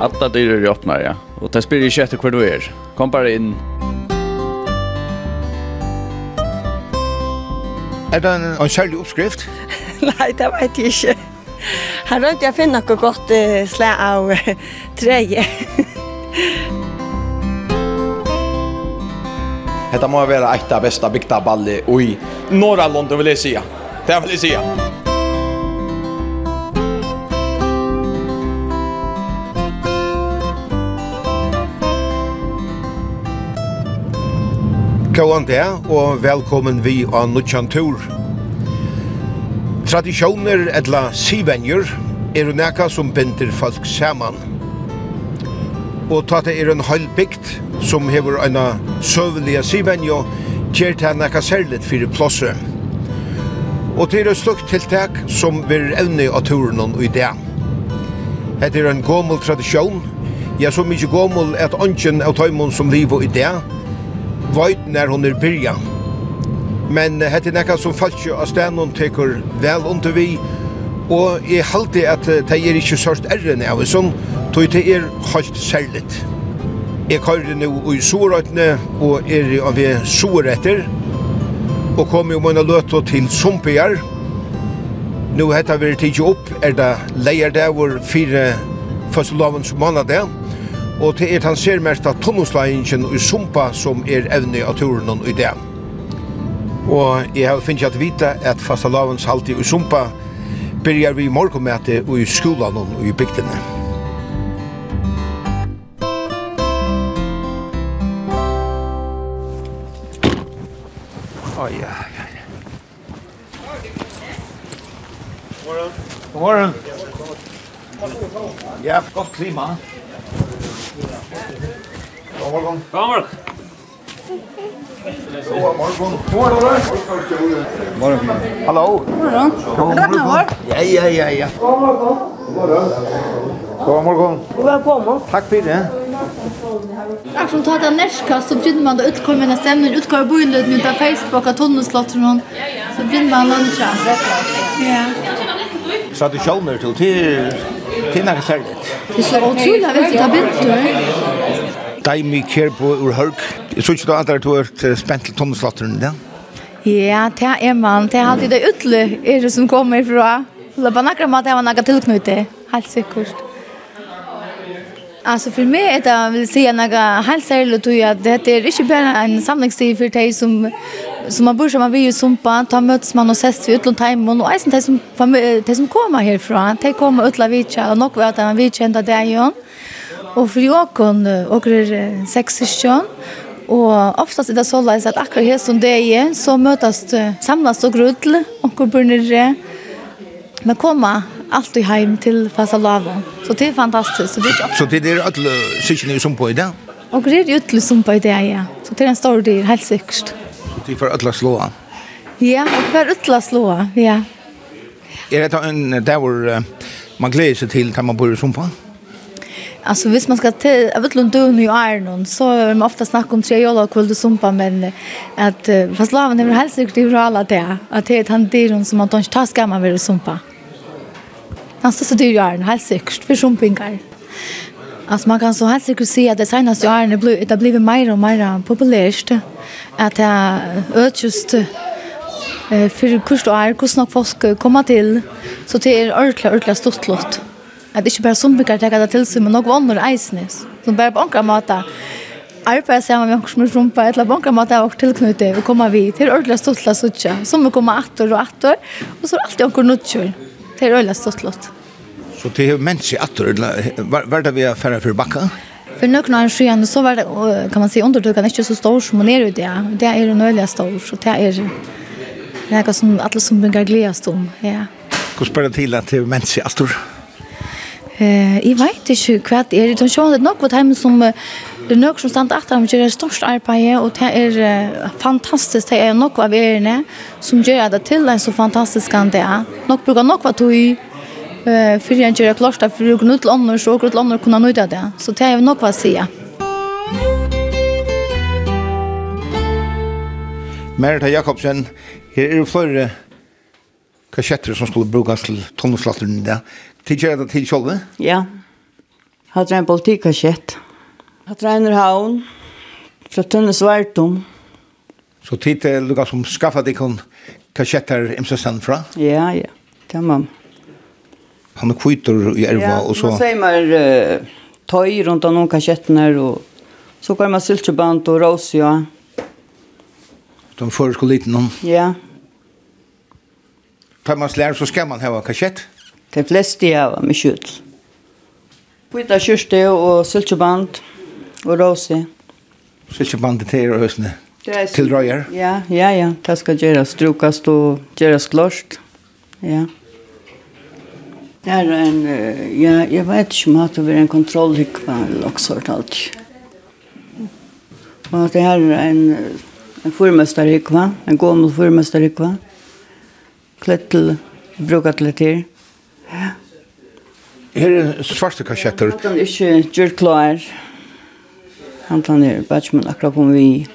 Alla dyrer är öppna, ja. Och det spyrir ju inte hur du är. Kom bara in. Er det en, en kjærlig oppskrift? Nei, det vet jeg ikke. Her rønte jeg finna noe godt uh, slæ av uh, treje. Detta må vera eitt av besta bygda balli i norra London vil eg sia. Det vil eg sia. Gåan det, og velkommen vi av Nutsjan Tur. Tradisjoner etla sivenjer er neka som binder folk saman. Og ta det er en halvbygd som hever eina søvelige sivenjo, gjer det neka særligt fyrir plåse. Og det er et slukt tiltak som vil evne av turen i det. Det er en gommel tradisjon, ja, så mykje gommel at ongen av tøymon som liv og i det, veit når hon er byrja. Men hette nekka som falskje av stenon teker vel under vi, og jeg halte at det er ikke sørst erren av sånn, tog det er halt særligt. Jeg kører nå i Sorøytene og er av Sorøyter, og kom jo mine løte til Sumpier. Nå hette vi tidlig opp, er det leierdavur fire fastelavns måneder, og til er han ser mest av tunnelslagingen i Sumpa som er evne av turen i det. Og jeg har finnet at vita at fasta halte halti i Sumpa byrjar vi morgonmæte i skolan og i bygdene. Oh, ja, ja, ja. God morgen. God morgen. Ja, godt klima. God morgon. God morgon. God morgon. God morgon. Hallå. God morgon. Ja, ja, ja, ja. God morgon. God morgon. Välkommen. Tack för det. Jag som tar den närskast så bjuder man då utkommer när stämmer utkommer bullet med på Facebook att hon slått någon så bjuder man lunch. Ja. Så att du själv mer till till till något särskilt. Det är så otroligt att ta bilder. Daimi Kjerbo ur Hørg. Jeg tror ikke du andre du er spent til tonneslatteren, ja? Ja, det er man. Det er alltid det utle er som kommer fra. La bare nakker mat, at jeg var nakker tilknyttet. Helt sikkert. Alltså för mig är det vill säga några helt särskilt och att det är inte bara en samlingstid för dig som som man bor som man vill ju sumpa ta möts man och ses vi utlån time och isen det som det som kommer härifrån det kommer utla vitcha och nog vet man vi känner det igen. Och för jag kan åker sex session och oftast är det så läs att akkurat här som det är så mötas samlas och grudl och börnar men komma allt i hem till fasta lava. Så det är fantastiskt. Så det är Så det är alla sessioner som på idag. Och det är ju som på idag ja. Så det är en stor del helt säkert. Det är för alla slåa. Ja, och för alla slåa. Ja. Er det en där man gleder seg til kan man bor i sumpa? Ja. Alltså visst man ska till jag vet inte om du är någon så är man ofta snack om tre jolla kväll och sumpa men att fast laven är helt säkert i alla det att det är han det som man tar ta ska man vill sumpa. Alltså så det är ju helt säkert för sumpingar. Alltså man kan så helt säkert se att det senaste åren blir det blir mer och mer populärt att det är just eh för kurs och är kostnad folk komma till så det är ordentligt ordentligt stort lott. At ikke bare sumpikar teka det til seg, men noen andre eisnes. Som bare på enkla måte arbeid sammen med oss med rumpa, eller på enkla måte er også tilknyttet og komme vi til ordentlig stortla Så Som vi kommer atter og atter, og så er alltid onker nutjur til ordentlig stortla. Så det er menneske atter, eller var det vi er ferdig for bakka? För några år sedan så var det kan man säga undertukan inte så stor som man är ute. Ja. Det är ju nöjliga stor så det är det är som alla som bygger glädjas om. Ja. Hvordan spør det til at det är människor? Eh, jag vet ikke hva det er. Jeg tror det något hem hva det som det er nok som stannar etter dem gör det största arbetet och det er fantastiskt. Det är något av er som gör det till en så fantastisk kan det är. Något brukar något vara tog eh för jag gör klart för att nå till andra så och andra kunna nöjda det. Så det är ju nog vad säga. Merita Jakobsen, her er det flere kassetter som skulle brukes til tonneslatteren i dag. Tidkjer det til kjolde? Ja. Hatt rein politikaskjett. Hatt reiner haun. Fra tønne svartum. Så tid til lukka som skaffa deg kon i imsestan fra? Ja, ja. Det man. Han er kvitor i erva og så... Ja, man sier man uh, tøy rundt av noen kasjettene og så går man siltjebant og rosja. De føreskå liten om? Ja. Tar man slær så skal man ha kassett? Ja. De fleste av med er kjøtt. Hvita kjørste og syltjeband og råse. Syltjeband til røsene? Til røyer? Ja, ja, ja. Det skal gjøres strukast og gjøres klart. Ja. Det er en, ja, jeg vet ikke om at det er en kontrollhykva eller også sånt alt. Og at det er en, en formøsterhykva, en gammel formøsterhykva. Klett til, bruker til det her. Her er svarte kassetter. Han er ikke gjort klar. Han tar ned bætsmen akkurat kom vi.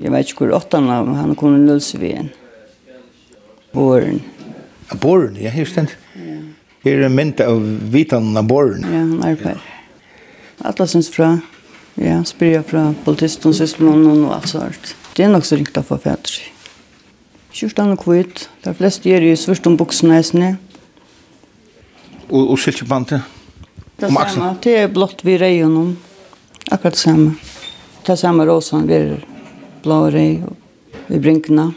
Jeg vet ikke hvor åttan av, men han kom en løse vi en. Båren. Båren, ja, her stendt. Her er en mynd av vitanen av båren. Ja, han arbeider. Alla syns fra, ja, spyrir fra politisten, sysmenen og alt sånt. Det er nok så ringt av forfædre. Kjørstan og kvitt, de fleste gjør i svørst om buksene i og, og silkebandet? Det om samme, det er blått vi reier noen. Akkurat det samme. Det samme rosan, vi er blå og rei og vi brinkene.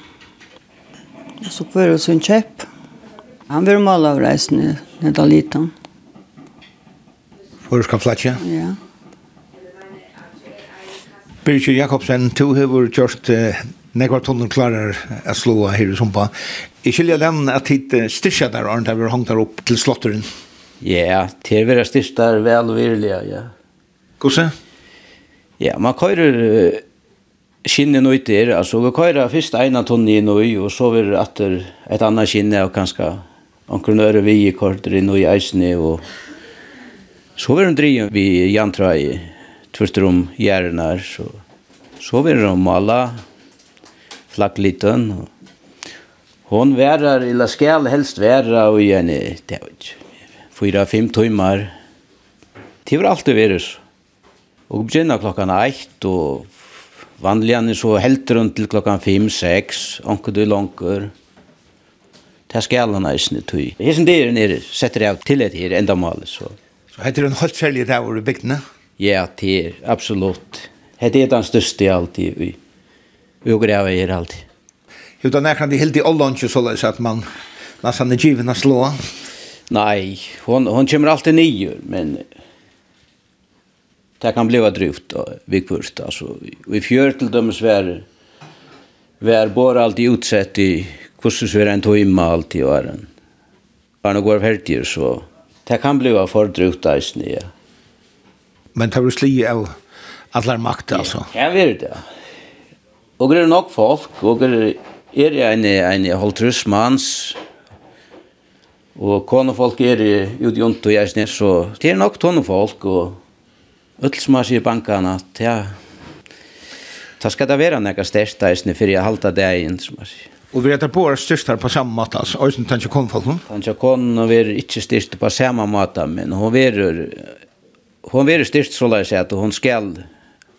Og så kvar vi sin kjepp. Han vil måle av reisen i Nedaliten. Førska flatje? Ja. Birgit Jakobsen, du har gjort uh, nekvar tonnen klarar at slå her i sumpa. Jeg skiljer den at hit styrkja der, Arne, der vi hangt der opp til slotteren. Ja, det vi er styrkja der vel og ja. Hvordan? Ja, man køyrer uh, skinnen ut der, altså vi køyrer først ena tonn i nøy, og så vil atter et annet skinne, og kanskje anker nøyre vi i korter i nøy eisene, og så vil de drive vi jantra i tvørter om gjerne, så, så vil de mala, flaggliten. Hon værar, eller skal helst væra i en, det var ikke, fyra-fem timmar. Det var alltid vært. Og begynner klokkan eitt, og vanligane så helt rundt til klokkan fem, seks, onker du langer. Det skal han eisne tøy. Her som det nere, setter jeg til et her enda malet, så. Så heter det en holdt kjærlighet var over i bygdene? Ja, det er, absolutt. Det er den største alltid vi vi og greve er alltid. Jo, da nekker det helt i ållandsje så løs at man nesten er given å slå. Nei, hon, hon kommer alltid nio men det kan bli drygt vi kvart. Alltså, vi fjör till dem svär var bara alltid utsett i kursen svär en timma alltid och en. Bara går färdigt så det kan bli för drygt i snö. Men tar du sli av allar makt alltså? Ja, det är det. Og det er nok folk, og det er en, en holdtrus manns, og konefolk er ute i ondt og gjersne, så det er nok tonefolk, og öll som har sier bankene, det er, det skal det være noe størst gjersne, for jeg halter det inn, som jeg sier. Og vi retter på å styrst her på samme måte, altså, og som tanke konfolk, no? Tanke kon, vi er ikke styrst på samme måte, men hun er, hun er styrst så la jeg at hun skal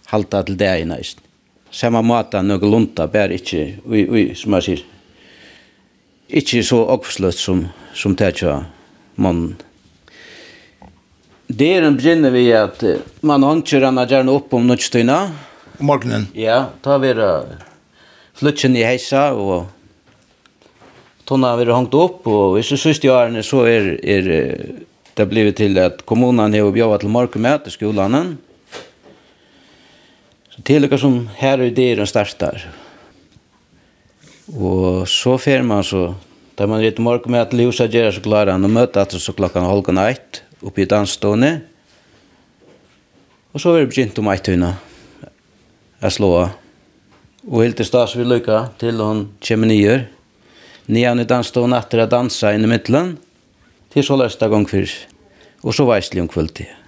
halta til det inn, nesten samma måte noe lunta, bare ikke, ui, ui, som jeg sier, ikke så oppsløtt som, som det er man. Det er en begynner vi at man håndkjør han gjerne opp om nødstøyna. Om morgenen? Ja, ta vi da flytjen i heisa og tonna har vi hongt opp og i så siste årene så er, er det blivit til at kommunen har bjøvet til morgenmøte i skolene. Mm Så det er som her og der den startar. Og så fer man så, da man ritt morgen med at Liusa gjør så klarer han å møte at så klokkan halvgan eit oppi i dansstående. Og så er det begynt om eit hunna. Jeg slå av. Og helt til stas vi lykka til hon kommer nyer. Nian i dansstående etter å dansa inn i middelen. Til så løsta gong fyr. Og så veislig om kvöldtid.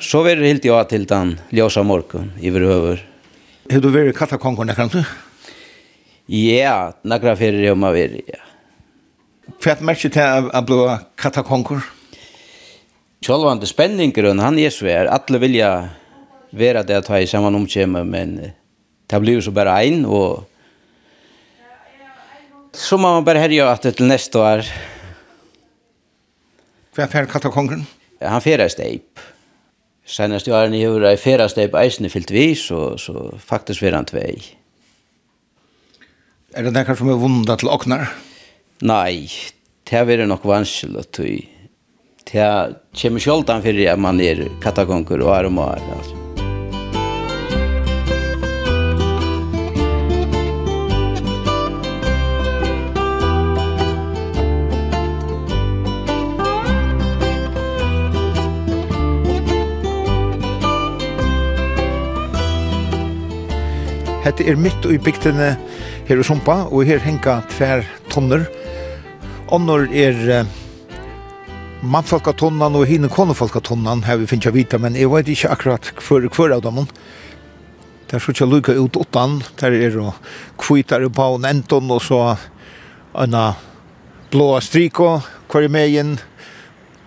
Så var det helt ja til den ljusa morgen i över. Har du vært katakongon där du? Ja, några fyrir jag har varit, ja. Fett märker til å bli katakongon? Självande spänningen, han är svär. Alla vilja vera det att ha i samman omkjemme, men det blir så bare en og Så må man bare herja at til neste år. Hva er katakongen? Han fyrir steip. Senast jo Arne gjør ei ferasteg på eisene fyllt vi, så, så faktisk var han tvei. Er det nekkar som er vunda til oknar? Nei, det er vært nok vanskelig å tøy. Det kommer sjoldan fyrir at man er katagonger og armar, altså. Hette er midt i bygtene her i Sumpa, og her henga tver tonner. Onnor er mannfolkatonnan og hine konefolkatonnan her vi finnes vita, men jeg vet ikke akkurat hver, hver av dem. Det er så ikke lukka ut åttan, der er og kvitar på en enton, og så en blåa striko, hver i megin,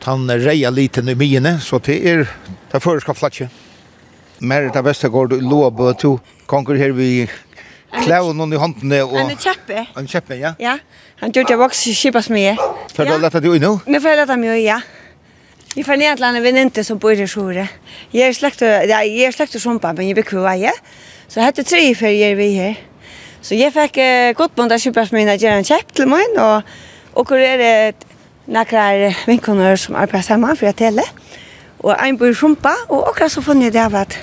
han reia liten i mine, så det er det føreska flatje. Merita Vestergaard lova to konkur her vi klæv någon i handen och Han är kjeppe. En kjeppe, ja. Ja. Han gjør det vokse kjipas mye. med. För då lätta du Nå Nu för lätta mig, ja. Jag får ner landa en inte som bor i Sjore. Jag är släkt ja, jag är släkt och sompa men jag bekvar ja. Så hade tre för jag vi här. Så jag fick eh, gott bonda skippas med när jag en käpp till mig och och hur är det några vinkoner som arbetar samman för att tele. Och en bor i Sjumpa och också så fann jag det av att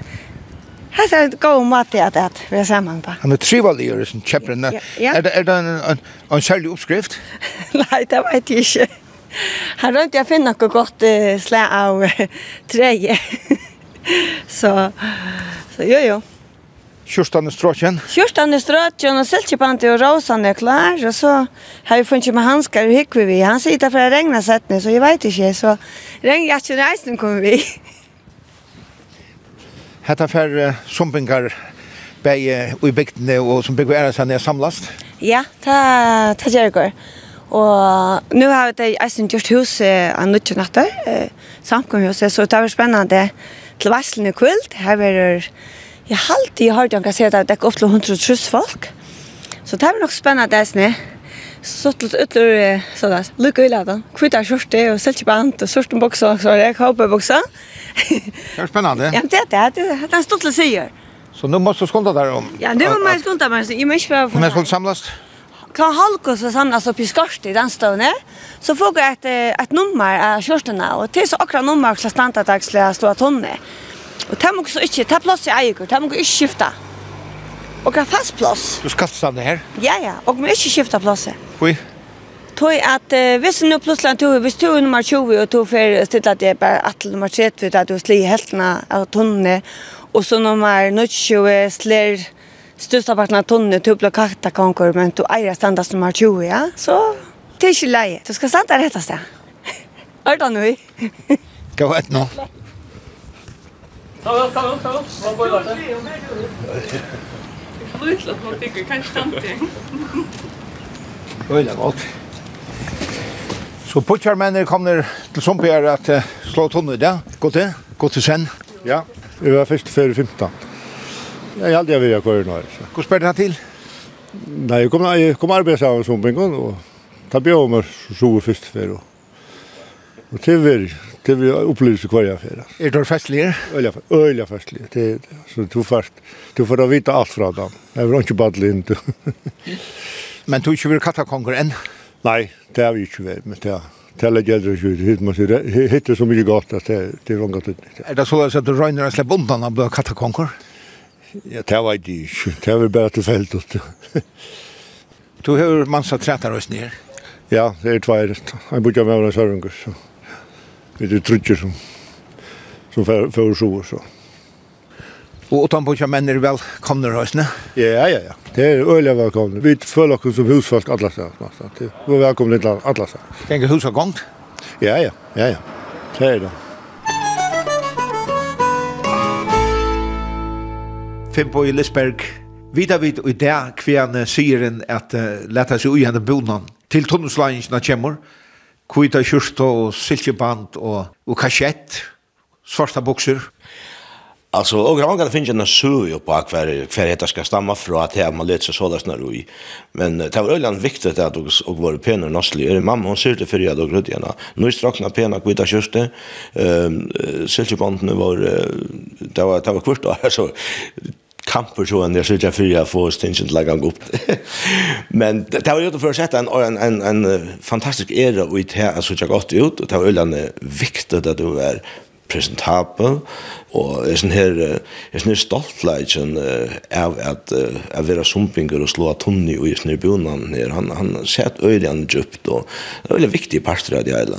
Här är det god mat i att äta, vi är samman på. Han er trivlig och sin ja. Er det, er det en, en, en særlig oppskrift? Nei, det vet jeg ikke. Han rønte jeg finne noe godt uh, slä av träje. så, så jo jo. Kjørstan stråkjen? Kjørstene er stråkjen, og selskipante og rosan er klar, og så har vi funnet med hanskar og hikker vi. Han sitter for å regne settene, så jeg vet ikke, så regner jeg ikke reisen kommer vi. Hetta fer sumpingar bæði i bygdene og som bygger æra sann er samlast. Ja, ta ta gjør gergur. Og nu har det eisen gjort hus av nødtje natter, samkomhuset, så det var spennende til Veslene kvöld. Her var det, jeg har alltid hørt om Hardjanka sier at det er opp til 100 trus folk. Så det var nok spennende eisen. Ja så till ytter så där. Lucka i ladan. Kvitta skjorte och silkeband och sorten boxar så där cowboyboxar. Det är spännande. Ja, det det det det står till sig. Så nu måste du skonta där om. Ja, nu måste man skonta men i mig för. Men skulle samlas. Kan halka så samlas upp i skorsten i den stövne. Så får jag ett ett nummer av skjortorna och till så akra nummer så stanta dagsliga stora tonne. Och tar också inte, Ta plats i eier, tar också ikke skifta. Og har fast plass. Du skal stande her? Ja, ja. Og vi ikke skifta plasset. Ui? Tøy at uh, hvis nu plutselig tog, hvis du er nummer 20 og tog for stille at det bare at nummer 30 at du sli heltene av tunnene og så nummer 20 slir størsta parten av tunnene til å bli kakta konkur men du eier standast nummer 20, ja? Så det er ikke leie. Du skal standa rett av sted. Ørda nu i. Gå et nå. Kom, lutla på tycker kanske tante. Oj, det var. Så putjar männer kommer till Sumpier att uh, slå tunnor där. Gå till, gå till sen. Ja, vi var först före 15. Jag hade jag vill kvar nu. Hur spelade det till? Nej, jag kom jag kom arbeta som Sumpingen och ta bjömer så först för och. Och till det vi upplevelse kvar jag för. Är det festligare? Öliga, öliga festligare. Det, så du fast, du får vita allt från dem. Jag vill inte badla in. Men du inte vill katta konkurren? Nej, det har vi inte väl, men det har Tella gäller ju hit man det hittar så mycket gott att det det långa tid. Är det så att du rönner släpp undan av blå katakonkor? Ja, det var det. Det var bara till fältet. Du hör man så trätar oss ner. Ja, det är två. Jag bodde med en runt så vi er trutjer som, som fører så og så. Og utanpå ikke menn er velkomne høysene? Ja, ja, ja. Det er øyelig velkomne. Vi føler oss som husfolk alle steder. Det er velkomne til alle steder. Tenker har gongt? Ja, ja, ja, ja. Det er det. 5 på i Lisberg. Vita vid og i det kvian sier en at uh, leta seg ui henne bonan til tunnelslagingen av kjemmer kvita kjursta og silkeband og, og kasjett, svarta bukser. Alltså och jag kan finna en sörj på hver hver heter ska stamma från att här man löser sådär snarare i. Men det var öland viktigt att och och vår penor nasli är mamma hon sörte för jag då grödjarna. Nu strakna pena kvita kjurste. Ehm silkebanden var det var det var kvart så kamper så när så jag för jag får stingen lägga upp. Men det har ju då sätta en en en en fantastisk era ut här så jag gott ut. Och det var öllande viktigt att du är presentabel. Og er sånn her er sånn her stoltleitjen av at jeg vara sumpinger og slå tunni og i snurbunan her han, han sett øylian djupt og det er veldig viktig parter av det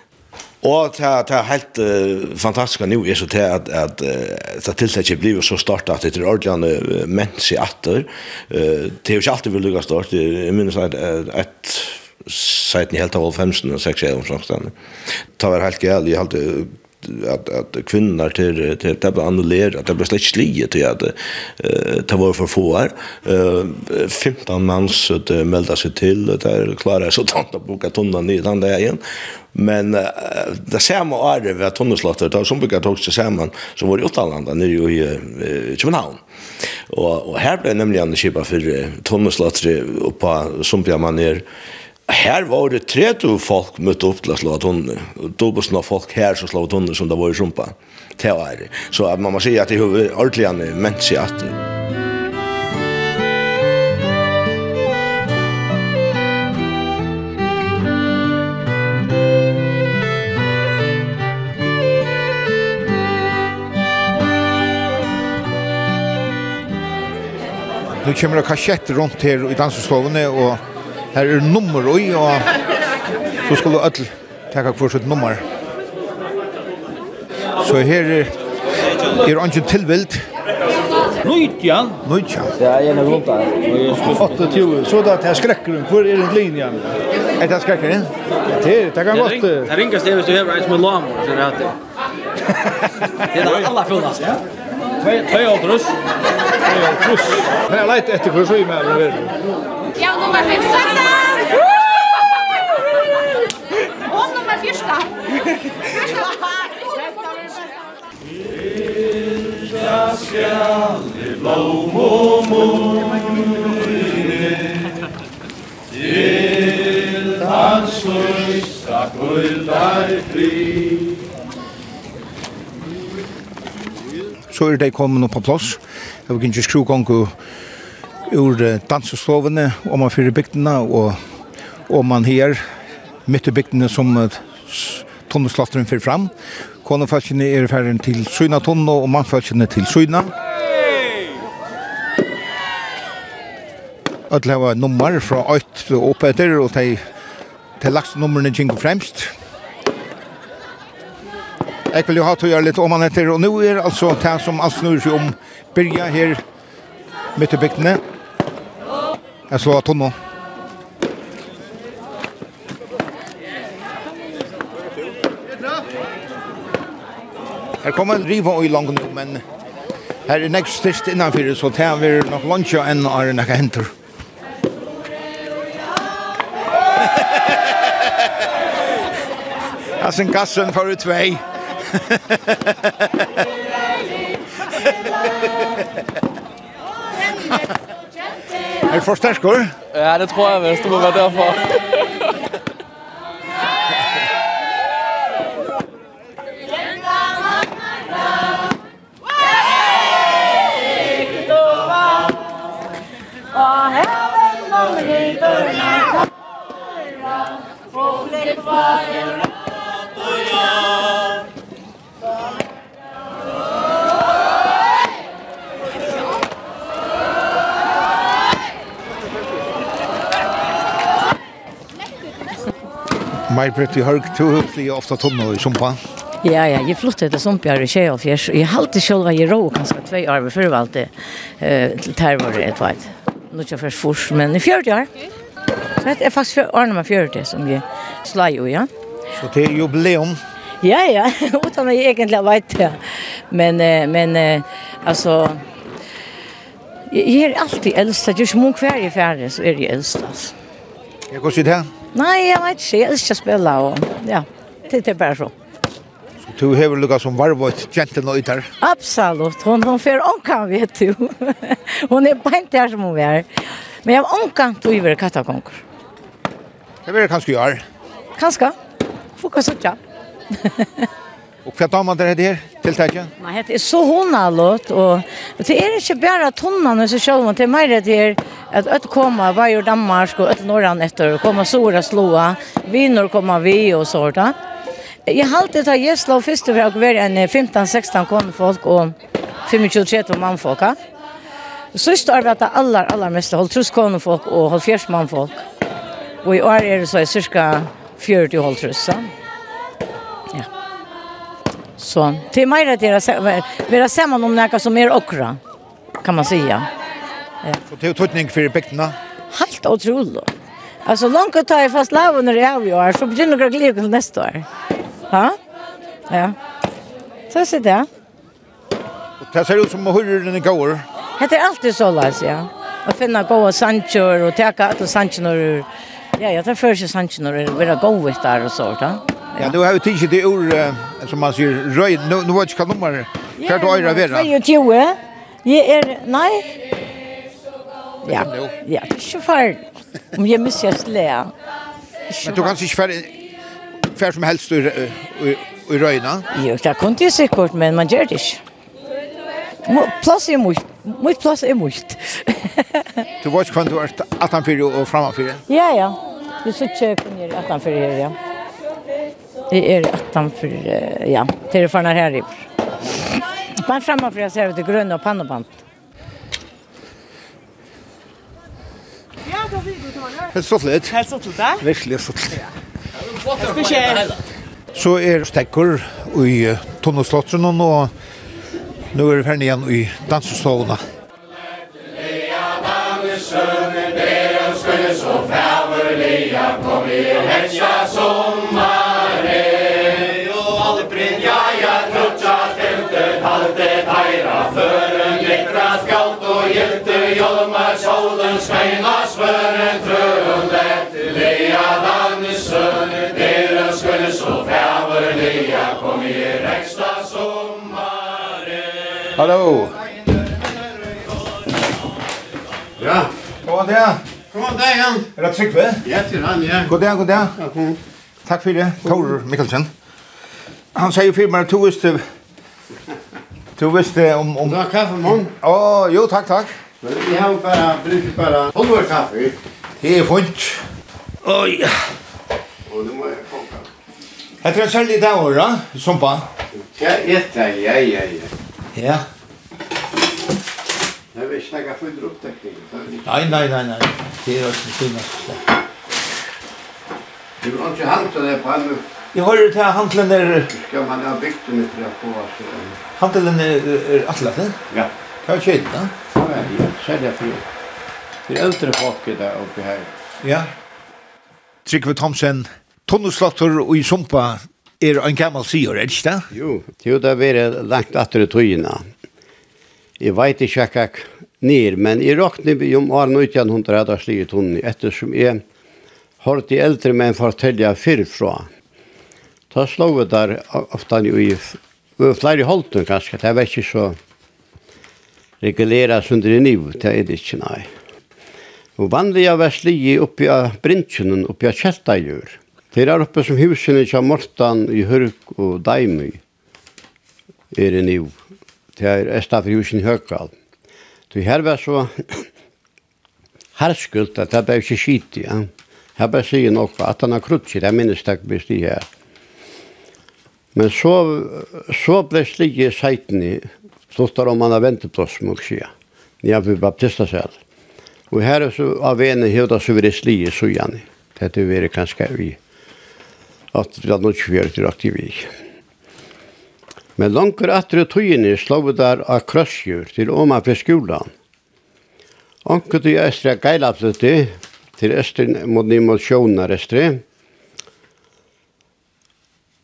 Og det er, det er helt uh, fantastisk nå, er så til at, at uh, det tiltaket blir så stort at det er ordentlig uh, mens i atter. Uh, det er jo ikke alltid vil lykkes stort. Jeg minnes at et siden i helt av 15 og 6 er omsorgstene. Det var helt galt, jeg hadde att att kvinnor till till att bli annullerade att det blir släkt slige till att ta var för få Eh 15 man så det melda sig till det är klara så tant att boka tunnan i den där igen men det samma är det vi har tonneslottet som brukar ta sig samman så var det åtta nere i Köpenhamn och och här blev nämligen skipa för tonneslottet och på som man är Her var det 30 folk møtte opp til å slå tonner. var det folk her som slå tonner som det var i rumpa. Det var det. Så man må si at det er ordentlig menn seg at det. Nu kommer det kassetter rundt her i dansestovene, og Her er nummer oi, og så skulle ødel teka kvar sitt nummer. Så her er er ungen tilvild. Nutjan. Nutjan. Ja, jeg er rundt der. 28. Så da det skrekker hun. Hvor er den linjen? Er det skrekker den? Det, det kan godt. Det ringer sted hvis du hever en som er lam. Så det er det. Det er det alle fullast, ja. Tvei aldrus. Tvei aldrus. Jeg leit etter hvor så i meg er Ja, nummer 5. Og nummer 4. Ja, skal i blåmomorene Til hans største kvöldar fri så er det kommet på plass. Jeg vil ikke skru gang ur dansestovene, om man fyrer bygdene og om man her midt i bygdene som tonneslatteren fyrer fram. Konefatsjene er ferdig til Søyna tonne og mannfatsjene til Søyna. Ødel hava nummer fra 8 og oppetter og de, de lagste numrene kjenker fremst. Jeg vill jo ha til å gjøre lite om han heter och nu är alltså det som alt snur seg om börja här mitt i bygdene. Jeg slår tonen. Her kommer en riva i langt nå, men her er nekst styrst innanfyr, så det er nok luncha enn er nekka hentur. Hasen Gassen får ut tvei. Er det for sterkere? Ja, det tror jeg visst. Det må være derfor. Og mig pretty hög to hopefully ofta tomma i sumpa. Ja, ja, jag flyttade till Sumpjar i Tjejavfjärs. Jag har alltid själva i rå, kanske två år förr allt det. Till terror, ett vet. Nu kör först fors, men i fjörde år. Så det är faktiskt för år nummer man som vi slår ju, ja. Så det är jubileum. Ja, ja, utan att jag egentligen vet det. Men, men alltså, jag är alltid äldst. det är inte många kvar i färden så är det äldst. Alltså. Jag går sitt det här. Nei, jeg vet ikke. Jeg elsker å spille. Og, ja, det er bare så. Så du har lukka som varvått kjente noe der? Absolutt. Hun, hun får ånkan, vet du. hun er bænt der som hun er. Men jeg har ånkan tog over kattakonkur. Det blir det kanskje gjør. Kanskje. Fokus ut, ja. Och vad damer man det här till täcke? Nej, det är så hon har låt och det är inte bara tonnan så själv det till mer det är att att komma var ju Danmark och att norran efter och komma sora slåa vinner komma vi och sånt där. Jag har alltid tagit gästla först för jag var en 15-16 kom folk och 25-30 man folk. Så står det att alla alla mest håll trus kom folk och håll fjärs man folk. Och i år är det så cirka 40 håll trus. Ja. Så det är mer att det är samman om något som är okra, kan man säga. Så det är tutning för bäckna. Helt otroligt. Alltså långt att ta i fast laven när det är vi år, så blir några glädje till nästa år. Ja? Ja. Så ser det. Och det ser ut som att hurra den går. Det är alltid så, Lars, ja. Att finna goda sanchor och täcka alla sanchorna. Ja, jag tar för sig sanchorna och vara goda där och sådär. Ja, du har vi tidsi det ur som man sier, røy, nu nu vet ikke hva nummer hva er det øyre vera. Jag 22, jeg er, nei, Ja. Ja, det är ju fel. Om jeg misser jeg slea. Men du kan ikke fer, fer som helst i i røyna? Jo, det kan ju se men man gjør det. ikke. Plass er mycket. Mycket plass er mycket. Du vet kvann du er 18-4 för och. Ja, ja. Du sitter ikke hva du er 18-4, ja. Jeg er attan för ja, till för när här i år. Bare för jag ser ut i grønne og panneband. Ja, då vill du ta det. Helt stått litt. Helt stått litt, ja. Virkelig stått litt. Jeg skal. Så är stekker i Tonneslottsen och nu är det ferdig igen i dansestående. Lea, Hallo. Ja. God dag. an dag, han. Er det Tryggve? Ja, til han, ja. God dag, god dag. Ja, kom. Takk for det, Tor Mikkelsen. Han sier for meg, to visste... Du visste om... om... Du har kaffe med hon? Å, jo, takk, takk. Men har bara brukt bara Hon kaffe. Det er fint. Oi. Og nu må jeg komme. Jeg er jeg selv i dag, da, som. Ja, ja, ja, ja, ja. Ja. Jeg vil ikke snakke for opptekning. Nei, nei, nei, nei. Det er også det finnes. Du har ikke handle det på alle. Jeg har til handlen er... Skal man ha bygd det litt på oss? Handlen er, er atletet? Ja. Det er kjøtt, da? Ja, ja. Selger for Det er eldre folk der oppe her. Ja. Trygve Thomsen, Tonneslottor og i Sumpa er en gammal sier, er ikke det? Jo, jo det har vært langt etter i tøyene. Jeg vet ikke hva nir, men jeg råkne om åren og hundre hadde slik tunne, ettersom jeg har de eldre menn fortelle fyrfra. Da slå vi der ofte jo i flere holdene kanskje. det var ikke så reguleras under niv, det er det ikke, nei. Og vanlige var slik oppi av brintjenen, oppi av kjeltajur. Det er oppe som husene til Mortan i Hørk og Daimøy er det nå. Det er Estafri husen i Høgkall. Det her var så herskult at det ble ikke skit i. Ja. Jeg bare sier noe at han har krutsi, det er minnes takk best i her. Men så, så ble slige seiten i sluttar om han har ventet venteplås, må jeg sier. Nye vi baptista selv. Og her er så av ene høyda så vi det i sujani. Det er det vi er kanskje i at vi hadde ikke til aktiv i. Men langer etter tøyene slå vi der av krøsjur til Oma for skolen. Anker til Østre Geilapsøtti, til Østre mot Nimonsjonar Østre.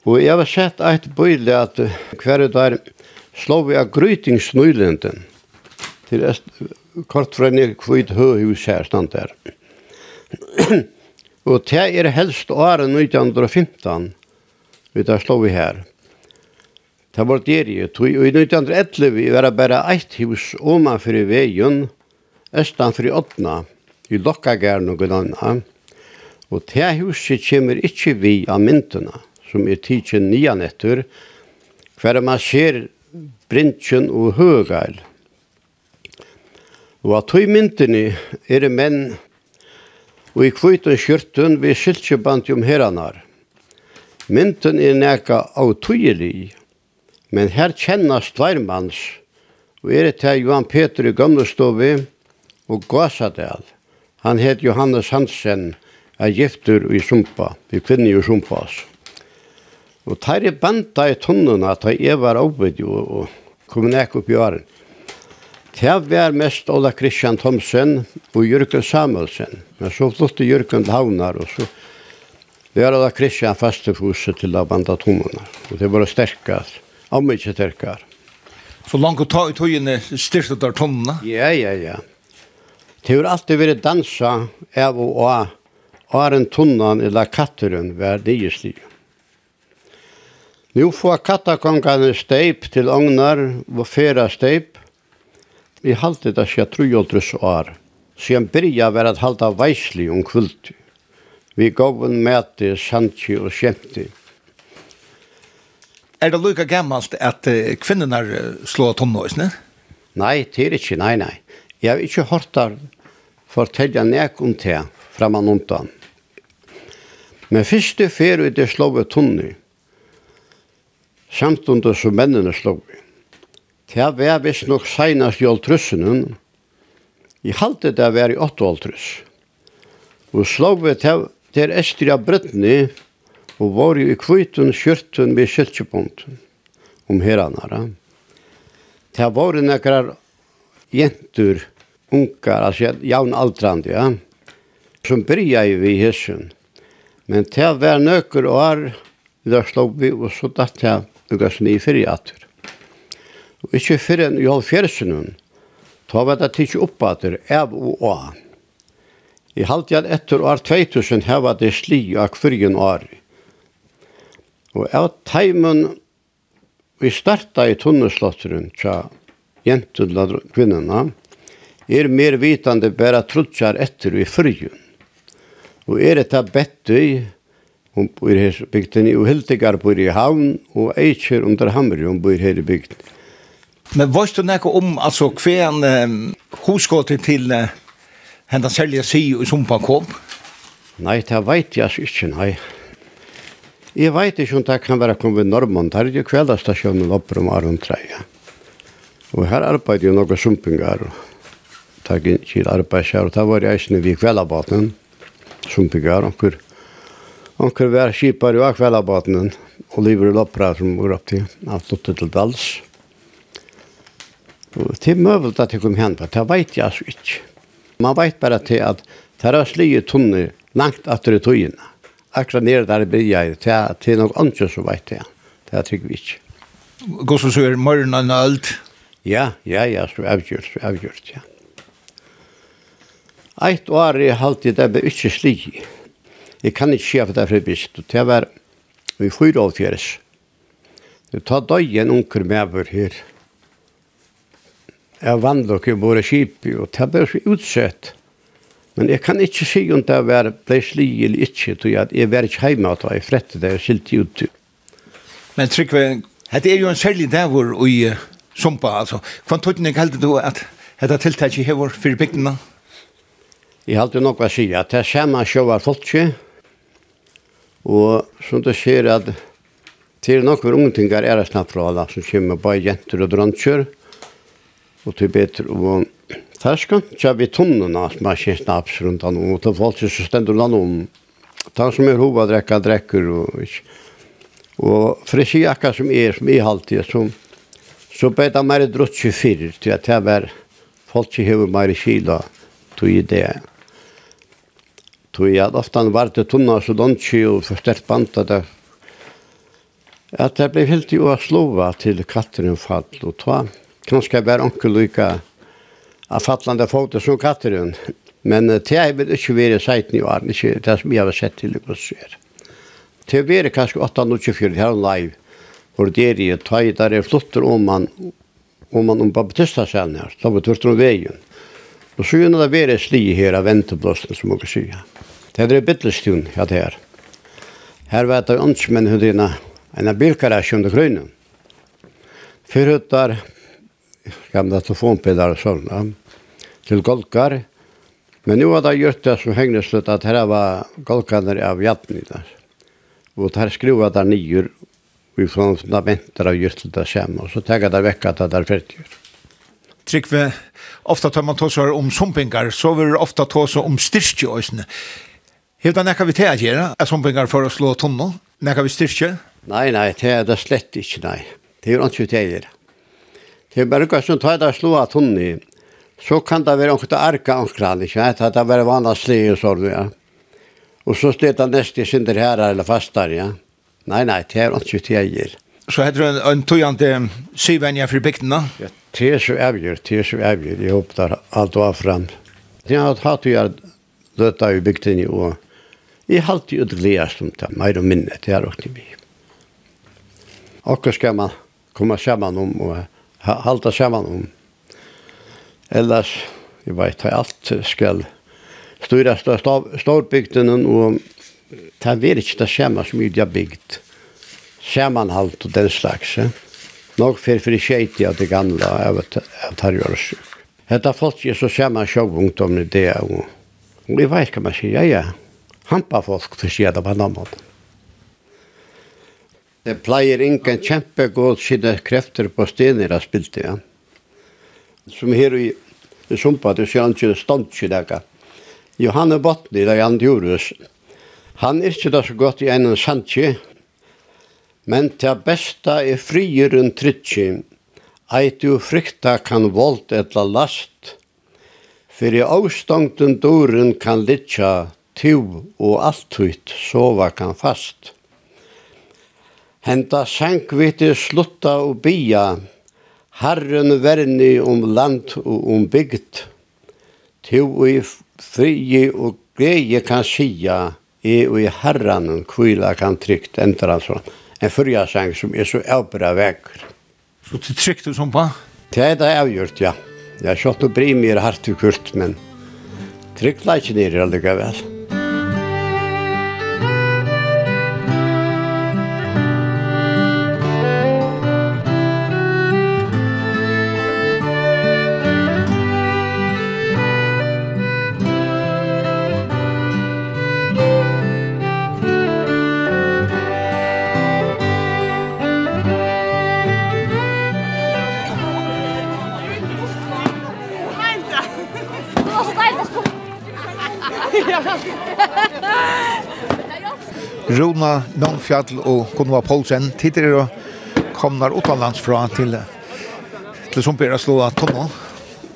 Og jeg har sett et bøyle at hver der slå vi av grytingsnøylenden til Østre, kort fra ned kvitt høyhus her stand der. Og det er helst året 1915, vi tar slå vi her. Det var der jeg tog, og i 1911 vi var bare eit hus oma i veien, østanfor i åttna, i Lokkagern og Gudanna. Og det huset kommer ikke vi av myntene, som er tidsen nian etter, hver man ser brintjen og høgail. Og at tog myntene er det menn og i kvøyten skjørten vi skiltjebant om heranar. Mynten er neka autøyelig, men her kjennes tveirmanns, og er det til Johan Peter i Gamlestovi og Gåsadel. Han het Johannes Hansen, er gifter i Sumpa, vi kvinner i Sumpa. Og tar i banta i tunnene, teir er var oppvidd, og kom nek upp i åren. Det var mest Ola Christian Thomsen og Jørgen Samuelsen. Men så flyttet Jørgen til Havnar, og så var Ola Christian faste huset til banda Tomona. Og det var sterkast, om ikke sterkere. Så langt å ta i tøyene styrte der tonnene? Ja, ja, ja. Det har alltid vært dansa av og av. Åren Tunnan eller katteren var det i stiv. Nå får kattakongene steip til ognar og fera steip Vi halte det seg trujoldrus år. Siden byrja var at halda veisli om kvöldi. Vi gåven mæti, sandki og skjemti. Er det lukka gammalt at uh, kvinnerna slår tonåisne? Nei, det er ikke, nei, nei. Jeg har ikke hørt der fortelja nek om det framan undan. Men fyrste fer ut det slået tunni, samtundet som mennene slået. Det var visst nok senast i åltrussenen. I halte det var i åtte åltruss. Og slå vi til, til Estria Brittany og var jo i kviten skjørten med kjøltjepunkten om herrannara. Det var nekrar jentur, unkar, altså jaunaldrand, ja, som byrja i vi hissen. Men det var nøkker år, da slå vi, og så datt jeg ukas ni fyrir atur. Og ikke før enn i halvfjerdsenen, ta var det tidsi oppater, av og a. I halvdjan etter år 2000 heva det sli av kvirgen år. Og av teimen vi starta i tunneslotteren tja jentudla kvinnerne, er mer vitande bæra trutsjar etter i fyrjun. Og er etta bettøy, hun bor her bygden i Uhildegar bor i havn, og eitkjer under hamri hun bor her i bygden. Men vad du näka om alltså kvän eh, huskåte till eh, hända sälja sig och sumpa kom? Nei, det vet jeg ikke, nei. Jeg vet ikke om det kan være kommet normann. Det er jo kveldastasjonen oppe om Aron Treia. Og her arbeider jo noen sumpinger. Det er ikke arbeidsjær, og det var jeg ikke vi kveldabaten. Sumpingar, onker. Onker var skipar jo av kveldabaten. Og livet er oppra som går opp til. Han flyttet til Dals. Og til møvelt at jeg kom hen på, det vet jeg altså ikke. Man vet bare til at det er slige tunner langt etter i togene. Akkurat nere der i bygget, det er til noen andre som vet det. Det er trygg vi ikke. Gås og så er morgenen og alt? Ja, ja, ja, så avgjort, så avgjort, ja. Eit år er alltid det ble ikke slik. Jeg kan ikke skje for det for bist. Det var vi fyra av fjeres. Det tar døgn unker med over her jeg vant dere våre kjip, og det ble så utsett. Men jeg kan ikke si om det var ble sli eller ikke, tror jeg at jeg var ikke hjemme og jeg frette det og skilte ut. Men Trygve, det er jo en særlig dag hvor i uh, Sumpa, altså. Hva tog tøtning heldig du at dette tiltaket hever for bygdene? Jeg heldig nok å si at det er samme sjåa folk, og som du ser at det er noen ungtingar er det snart fra alle som kommer bare jenter og drontkjør, og og til bedre og terska, tja vi tunnene som er kjenner snaps rundt han og til folk som stender han om Det er som er hova drekka drekker og og frisi jakka som er som er alltid, som så ble det mer drott 24, til at det var folk som har mer kila tog i det tog i at oftan var til tunna så donsi og forstert banta det at det ble helt jo å slova til katteren fall og ta kanskje bare onkel lykke av fattende folk som katteren. Men det er vel ikke vært seit i åren, ikke det som jeg har sett til å se. Det er vært kanskje 8-24 her live, hvor det er i et tøy, der er flotter om man, om man om Baptista selv her, da var tvert om veien. Og så gjør det vært sli her av venteblåsen, som man kan si. Det er det bittelstun, ja det her. Her var det ønskemenn hundina, en av bilkarasjon til grønnen. Fyrhuttar, gamla telefonpillar och sådana till golkar. Men nu har det gjort det som hängdes ut att här var golkarna av jattnidar. Och här skruvar där nior vi från fundamenter av gjort det samma. Och så tänkte det vecka att det är färdigt. Tryggve, ofta tar man tåsar om sumpingar, så vill ofta tåsar om styrstje ösne. Helt annars kan vi ta att göra, att sumpingar för att slå tonno. När kan vi styrstje? Nei, nei, det er det slett ikke, nei. Det er jo ikke det jeg gjør. Det er bare som tar det slå av tunni. Så kan det være omkring arka omkring, ikke? Det er bare vanlig sli og sånn, ja. Og så stedet det neste synder her eller fastar, ja. Nei, nei, det er ikke det jeg gir. Så heter det en, en tøyende syvenja for da? Ja, det er så avgjør, det er så avgjør. Jeg håper det alt var frem. Jeg har hatt å gjøre døtta i bygden, og jeg har alltid utgledast om det, mer og minne, det er også mye. Akkurat skal man komme sammen om, og halda saman om. Ellers, jeg vet, har alt skal styrast av storbygden og det er ikke det samme som jeg har bygd. Samanhalt og den slags. Eh? Nog för för skit av det gamla jag vet att har gjort. Hetta folk er så samma sjövungt om det och vi vet hva man sier, ja. Hampa folk för sig där på namnet. Det pleier ingen kjempegod sine krefter på stener av spilte, ja. Som her i Sumpa, det sier han ikke stånd til dag. Johanne Botni, det er han Djurus. Han er ikke da så godt i en sandtje, men til besta er frier enn trittje. Eit du frykta kan volt etla last, for i avstångten doren kan litja, tiv og alt ut, sova kan fast. Henta sank viti slutta og bia, Herren verni om land og om bygd. Tu og i frie og greie kan sia, e og i herran kvila kan trygt, enter han sånn. En fyrja sang som er så avbra vekker. Så det trygt du som på? Det er det avgjort, ja. Jeg har kjøtt og bry mer hardt og kurt, men trygt leikjen ikke nere allikevel. vel. Rona Nonfjall og Gunnar Poulsen og kommer utenlands fra til til som bare slå tonne.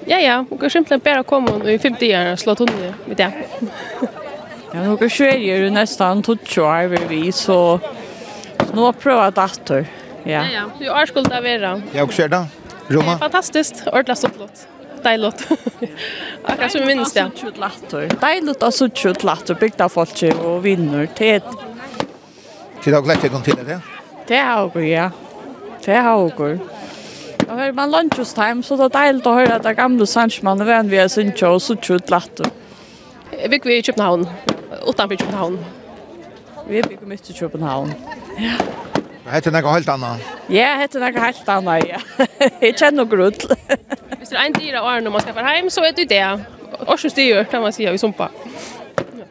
Ja, ja, hun kan simpelthen bare komme i 50 år og slå tonne, i det. ja, hun kan kjøre jo nesten 20 år ved vi, så nå prøver jeg datter. Ja, ja, du har skuld av vera. Ja, og skjer da? Rona? Fantastisk, ordentlig stått Deilot. Akkurat som vi minnes det. Deilot er så tjutt latter, bygda folk og vinner til Tid har glätt kom til det. Det har jeg, ja. Det har jeg. Og hører man lunches time så det er deilig å høre at det gamle Sanchman och vem vi er sin og så trött lätt. Vi gick i København, utenfor København. Vi bygger mye i København. Ja. Hette noe helt annet? Ja, hette noe helt annet, ja. Jag känner grull. Hvis det er en dyr av årene når man skal være hjem, så er det det. Årsens dyr, kan man si, i sumpa.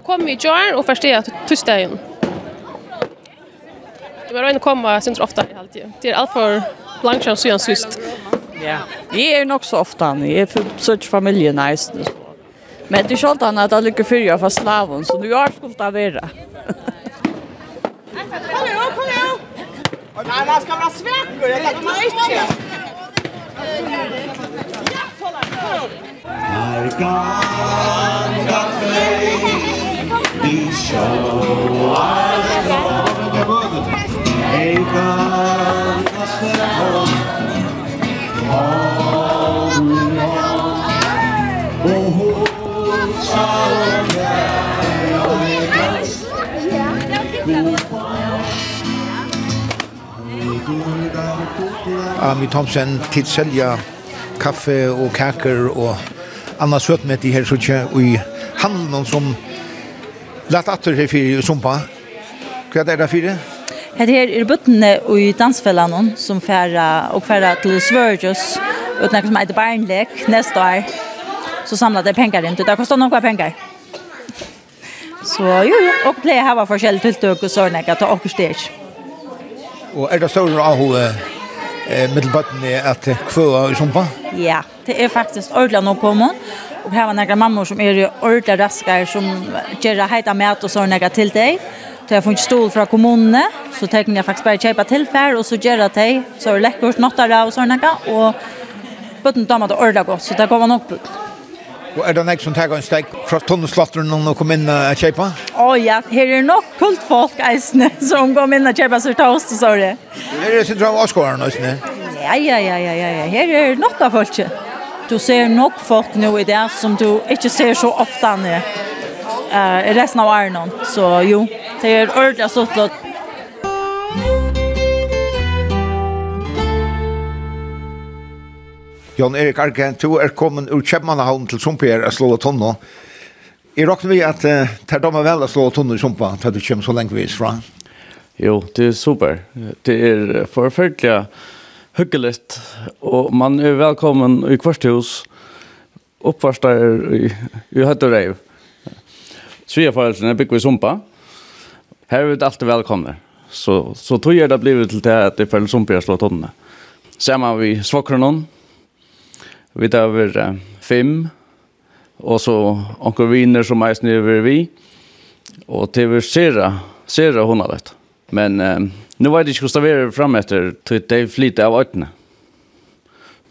Kom i kjøren og forstår at tøstdagen. Det var en komma syns ofta i allt. Det är allt för långt sedan syns sist. Ja. Det är nog så ofta. ni är för such familjen nice. Men det är skönt att det ligger jag för slavon så nu har skulle ta vara. Kom igen, kom igen. Och nej, man ska vara sväckor. kan man inte. Our God, God, faith, be show our Ami Thomsen til selja kaffe og kaker og anna søtmet i her sutje og i handelen som lett atter her fyrir sumpa. Hva er det fyrir? Hette her er bøttene i dansfellene som færa og færa til Svørgjøs uten noe som heter Barnlek neste år. Så samlet det penger inn til det. Det kostet noen penger. Så jo, jo. Og pleier her var forskjellige tiltøk og sånn ikke til åker steg. Og er det større av eh, middelbøttene at kvøa i sumpa? Ja, det er faktisk ordentlig nå kommet. Og her var några mammor som er ordentlig raskere som gjør heita mat og sånn ikke til deg. Det har funnits stol fra kommunene, så tenker jeg faktisk bare kjøpe tilfær, og så gjør det til, så er det lekkert nåttere og sånn, og bøtten damer det ordentlig godt, så det går nok bøtt. Og er det nek som tar en steg fra tonneslatteren og kom inn og kjøpe? Å ja, her er nok kult folk eisene som går inn og kjøper seg til oss, så er det. Her er det sitter av avskåren eisene? Ja, ja, ja, ja, ja, her er det nok av folk. Du ser nok folk nå i det som du ikke ser så ofte ned eh, resten av Arnon. Så jo, det är ordentligt att stått låt. Jan Erik Arke, du er kommet ur Kjemmanhavn til Sumpier, og slår tonno. Jeg råkner vi at uh, det er vel å slå tonno i Sumpa, til du kommer så lenge vis fra. Jo, det er super. Det er forferdelig hyggelig, og man er velkommen i kvarthus, oppvarstar i, i høtt og. Tre er bygger vi sumpa. Här är det alltid velkomne. Så, så tror jag det har blivit till det att det är för sumpa slå slår tonne. Sen vi svåkronon. Vi tar över uh, fem. Och så onker viner som är snöver vi. Och det är sera, har honalet. Men uh, nu vet jag inte hur staverar fram efter. Det är av ötterna.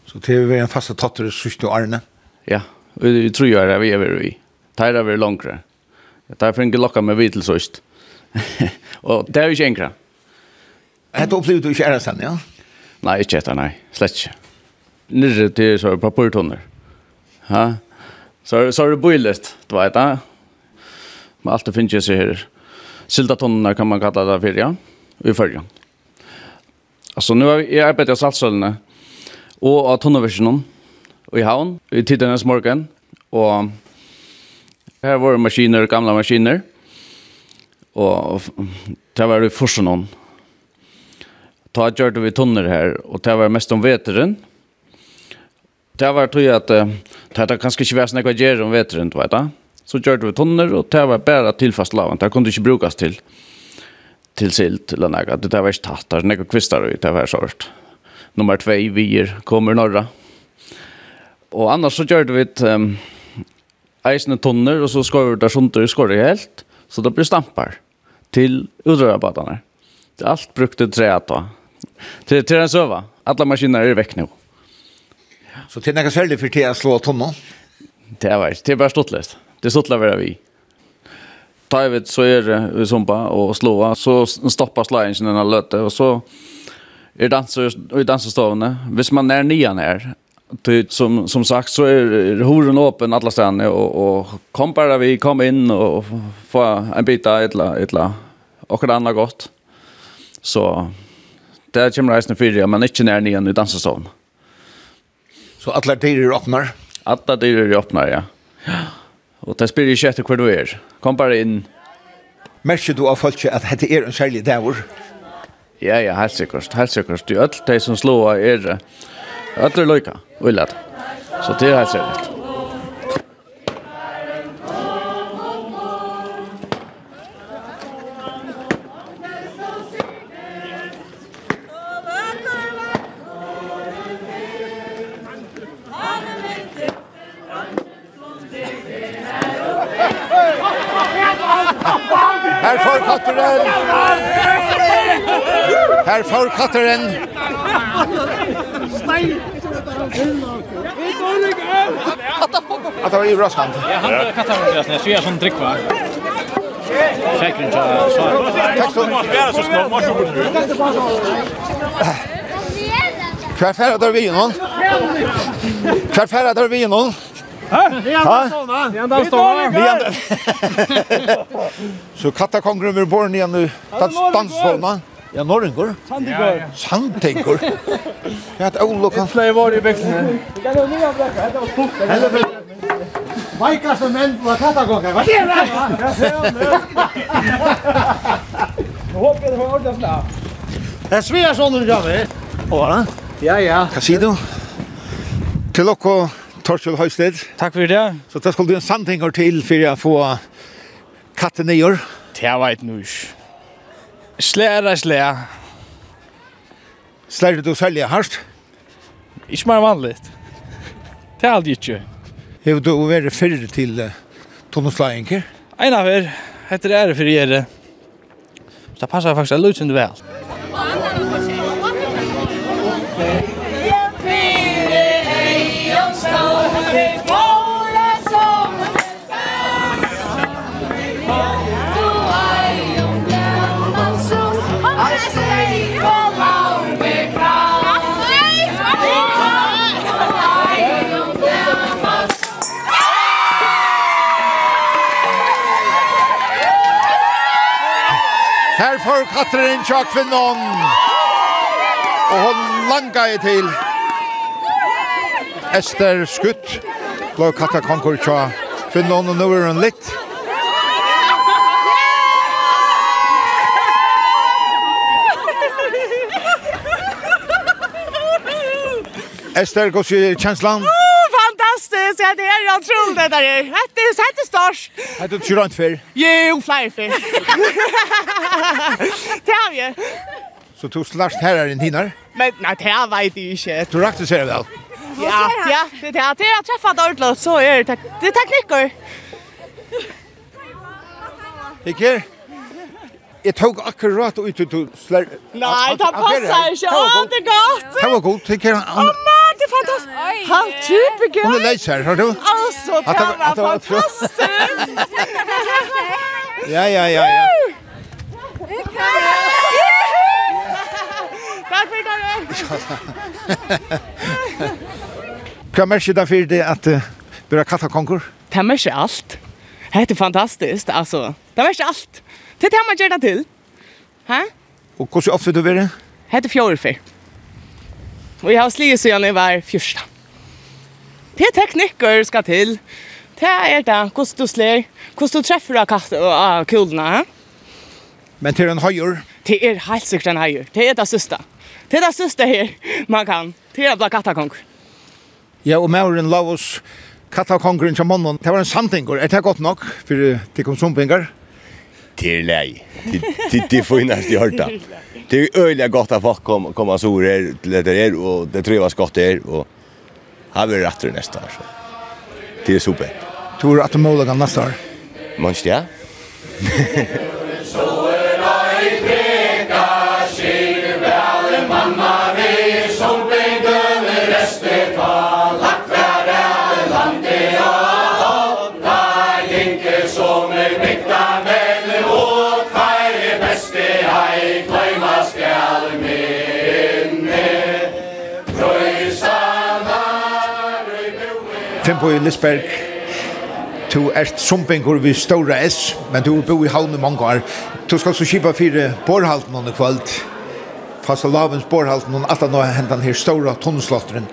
Så till vi en fasta tattor i sista arne? Ja, vi tror jag det vi är vi. Det här är vi. Det er for en gelokka med vitel sørst. og det er jo ikke enkra. Hette opplevde du ikke æra sen, ja? Nei, ikke etter, nei. Slett ikke. Nyrre til så er papurtonner. Ha? Så, så er det bøylet, du vet da. Men alt det finnes jeg seg her. Sildatonner kan man kalla det for, ja. I fyrja. Altså, nu har jeg arbeidet av saltsølene og av tonnerversjonen i havn i tidernes morgen. Og Her var maskiner, gamla maskiner. Og det var det forsen om. Ta gjør vi tonner her, og det var mest om veteren. Det var tog jeg at det hadde kanskje ikke vært snakket å gjøre om veteren, du vet da. Så gjør vi tonner, og det var bare tilfast laven. Det kunne ikke brukes til til silt eller noe. Det var ikke tatt, det var noe kvistar ut, det var sort. Nummer 2, vi kommer norra. Og annars så gjør vi et... Um, eisne tonner, og så skår det og skår det helt, så det blir stampar til utrørarbeidene. Det er alt brukte treet da. Til, til en søva. Alle maskiner er vekk nå. Så til nekka særlig for til jeg slå tonna? Det er vært. Det er bare stortlest. Det er stortlest være vi. Ta jeg vet, så er det sumpa og slåa, så stopper slagen sin denne løte, og så er danser i dansestovene. Hvis man er nian her, Det som som sagt så är horen öppen alla ställen och och kom bara vi kom in och få en bit där ettla ettla och det andra gott. Så där kommer reisen för dig men inte när ni än i danssalen. Så alla dörrar öppnar. Alla dörrar öppnar ja. Ja. Och det spelar ju inte kvar du är. Kom bara in. Märker du av folk att det är en särlig dävor? Ja, ja, helt säkert. helt säkert. Det är allt det som slår är Ötler lojka, ullat. Så det här ser det. Her får katteren! Her får katteren! Stein! Vi går ikke av! Det var Ivra Sand. Ja, han var kattarvåndressen. Jeg sier som drikva. Säkert inte så. Tack så mycket. Jag så snabbt man skulle. Kvar färra där vi någon. Kvar färra där vi någon. Vi andra såna. Vi andra såna. Vi andra. Så katta kongrum ur born igen nu. Dans såna. Ja, Norringur. Sandingur. Sandingur. Ja, det er olok. Det fløy var i bøkken. Det kan jo nye bøkken. Det var stort. Vaikar som menn på katagongen. Hva er det? Nå håper jeg det var ordentlig snart. Det sviger sånn du gjør det. Hva er det? Ja, ja. Hva sier du? Til dere, Torkjell Høysted. Takk for det. Så det skulle du en sandhinger til for å få katten i år. Det var jeg ikke. Slæra, slæra. Slæra du sælja hardt? Ikke mer vanligt. Det er aldri ikke. Hever du vært fyrre til uh, tonneslaginger? Ein av er, etter ære for Så Det passer faktisk litt vel. Her får Katrin tjak. Og hon langa i til. Ester skutt. Blå katta konkur tja og nå er hun litt. Ester, hva sier kjenslan? fantastiskt. Ja, det är jag tror det där. Det är så här stars. Hade du kört för? Jo, flyr för. Det har vi. Så du slast her er en hinar? Men, nei, det vet jeg ikke. Du rakte ser vel? Ja, ja, det er det. Jeg treffer det ordentlig, så er det, det er teknikker. Ikke? Jeg tok akkurat ut til du slær... Nei, det passer ikke. Å, det er godt. Det var godt. Ikke? Mamma, det er fantastisk. Han typer gøy. Hun er leis her, har du? Altså, det var fantastisk. Ja, ja, ja, ja. Hva merker det for det at du er kattakonkur? Det merker alt. Det er fantastiskt, altså. Det merker alt. Det er det man gjør det til. Hæ? Og hvordan ofte du være? Det er fjordfyr. Og jeg har sliget siden jeg var fyrsta. Det er teknikker skal til. Det er det, hvordan du slir, hvordan du treffer av katt og kulene. Men til en høyere? Det er helt sikkert en høyere. Det er det siste. Det är det största här man kan. Det är bara kattakong. Ja, och Mauren oss kattakongren til månen. Det var en samtingur. Er det gott nog för det kom sumpingar? Det är lej. Det är finast i hörta. Det är öliga gott att folk kom, komma så här till det där och det tror jeg var skott där. Och har vi rätt nästa år. Så. Det är super. Tror du att de målar nästa år? Måns det? på i Lisberg. Du er sumpingur vi stora S, men du bor i havn i mange år. Du skal så kipa fire borhalten under kvöld. Fast lavens borhalten under at han hentan her stora tunnslåtteren.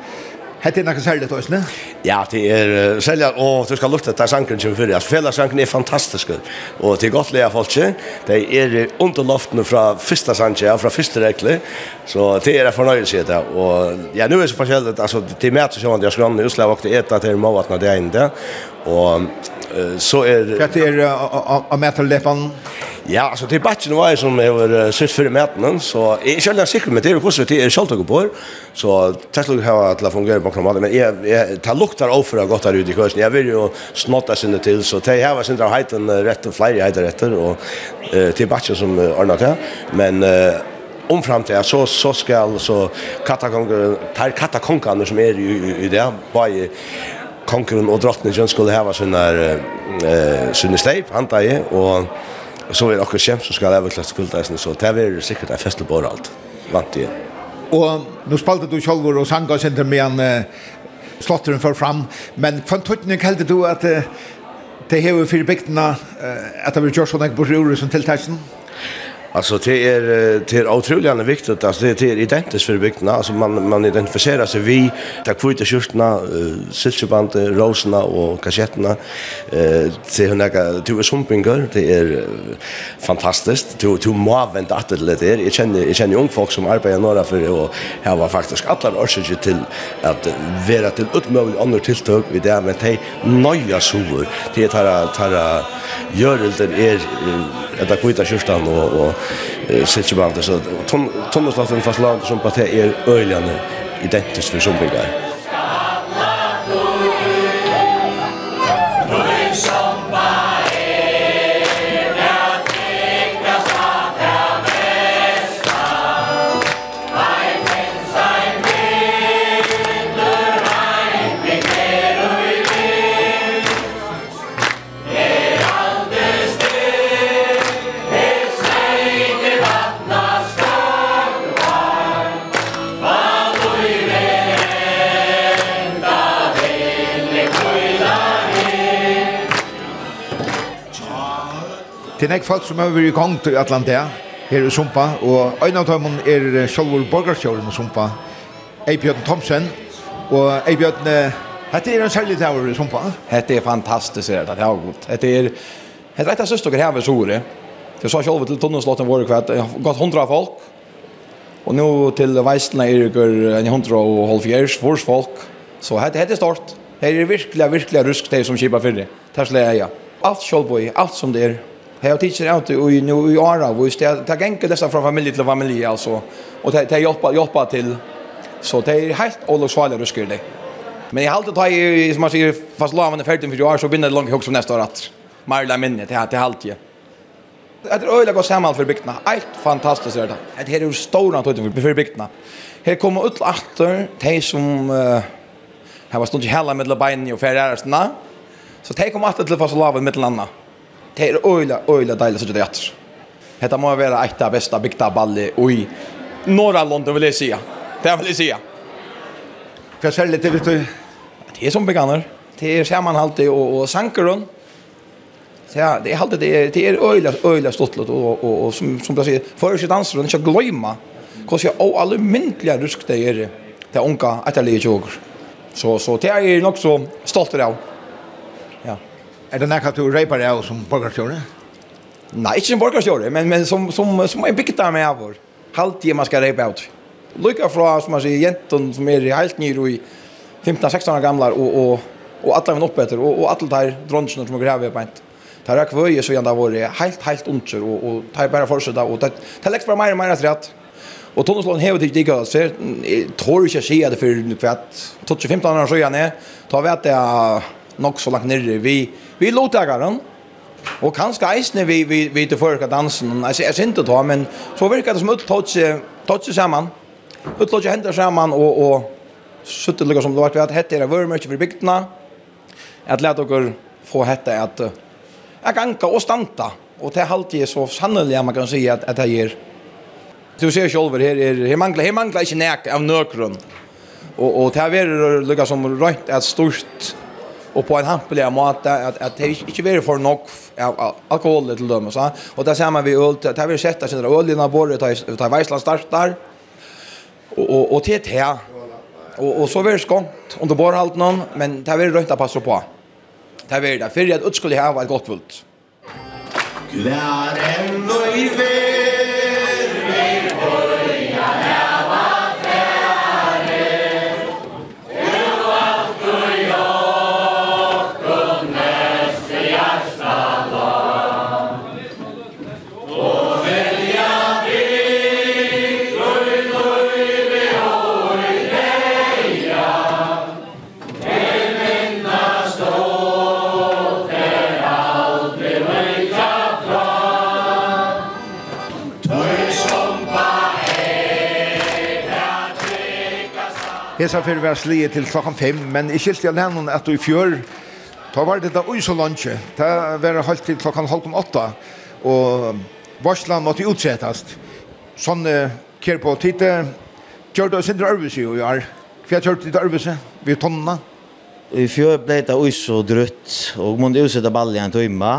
Hette er noe særlig til oss, ne? Ja, det er uh, særlig, og du skal lukte etter sankeren som fyrir, altså fellessanken er fantastisk, og til godt leia folk, det er under loftene fra første sanke, fra første rekle, så det er en fornøyelse i det, og ja, nu er det så forskjellig, altså, til mæt så sjåan, jeg skrann i Usla, og det er til måvatna det er inne, uh, så er... Hva er det av mæt til lepan? Ja, Ja, altså til batchen var jeg som har sett for maten, så jeg er ikke helt sikker med det, hvordan det er selv tatt på, så det skulle jeg ha til å fungere på kromaten, men jeg, jeg tar lukter av for å gått her ute i kursen, jeg vil jo snotta sinne til, så det her var sinne av heiten rett og flere heiter etter, og eh, til batchen som ordnet det, men eh, om framtiden så, så skal så katakonkene som er i, i, i det, bare konkurren og drottningen skulle hava sina eh, sina steip, hantar jeg, og Og så er det akkurat kjemst som skal leve klart skuldreisen, så det er sikkert en festlig bare alt, vant igjen. Og nå spalte du selv og sanga og sendte med en uh, slotteren for fram, men hva tøtning heldig du at uh, det hever fyrir bygdene uh, at det var gjort sånn ikke på rure som tiltaksen? Ja. Alltså det är det är otroligt viktigt att det är identiskt för bygden alltså man man identifierar sig vi ta kvita skjortorna silkeband rosorna och kassetterna eh se hur några två sumpingar det är fantastiskt. Du du må vänta att det är jag känner jag känner ung folk som arbetar några för och här var faktiskt alla orsaker till att vara till utmöjligt andra tilltag vi där med te nya sovor det tar tar gör det är att kvita skjortan och och sitjebandet. Så tonneslaffen fast land som på det er øyligende identisk for sombringer. Det er ikke folk som har vært i gang til Atlantea, her i Sumpa, og en av dem er Sjolvor Borgarsjøren i Sumpa, Eibjørn Thomsen, og Eibjørn, dette er en særlig tower i Sumpa. Dette er fantastisk, det er godt. Dette er, dette er et av søstokker her ved Sore. Jeg sa Sjolvor til Tunnelslotten vår i kveld, jeg har gått hundra folk, og nå til Veistene er det en hundra og halv fjers, vårs folk, så dette er stort. Det er virkelig, virkelig rusk det som kipar fyrir. Det er slik ja. Alt sjolvboi, alt som det er, har teacher out i nu i Ara, och det tar gänke dessa från familj till familj alltså. Och det det hjälpa hjälpa till så det är helt alla svalar och skurlig. Men jag håller ta i som man säger fast lavan är färdig för år så vinner det långt högt som nästa år att Marla minne till att det halt. Det är öliga gott samman för byggna. Allt fantastiskt är det. Det här är ju stora tog för byggna. Här kommer ut åter de som här var stund i hela med benen och färdarna. Så de kommer åter till fast lavan mittelanda det er øyla, øyla deilig så det är jätter. Må være ett av bästa bygda balli i norra London vil jeg säga. Det vil jeg jag Hva ser litt til det det er som veganer. Det er sammanhaltig og, og sankeron. Ja, det är alltid det är det är öjla öjla stottlet och och, och som som jag säger för sig dansar och inte glömma. Kost jag och alla myntliga rusk det är det unga att det jag Så så det är nog så stolt av. Er det nekka du reipar av som borgarstjåre? Nei, ikke som borgarstjåre, men, men som, som, som er bygget av meg av vår. Halvtid man skal reipa av. Lykka fra, som man sier, jenten som er helt nyr i 15-16 år gamlar, og, og, og alle min oppetter, og, og alle der dronsene som er grevet på en. Det er kvøye så gjerne vår helt, helt ondser, og, og det er bare fortsatt, og det, der leks bare mer og mer rett. Og Tonneslån hever til ikke så jeg tår ikke jeg sier det for kvett, 2015 år så gjerne, da vet jeg nok så langt nere, vi, vi låtagaren och kanske eisne vi vi vi det förka dansen. Alltså jag syns inte då men så verkar det som att touch touch samman. Ut låter ju hända samman och och sjutte lukar som det vart att hette det var mycket för bygdena att låta oss få hette att jag ganka och stanta. Och det halt ju så sannolikt man kan säga att att det ger Du ser själv här är här manglar här manglar inte näck av nökrun. Och och det här är lukar som rätt att stort och på en hampelig måte att att det inte for för av alkohol til dem så och där ser man vi öl det har vi sett att det öl innan bordet tar tar Island startar och och och det här och och så vil om det bara allt någon men det har vi rönt att på. Det har vi där för att utskuld var et godt vult. Klar en nöjd hesa fyrir var slie til klokkan 5, men i skilt jeg lennon at du i fjør, ta var det da ui så lunge, ta var halvt til klokkan halvt om åtta, og varslan måtte utsettast. Sånn uh, kjer på tite, kjør du sindre arbeidsi jo i år. Hva kjør det arbeidsi? Vi tonna? I fjør ble det ui så drutt, og måtte utsetta ballen en tøyma.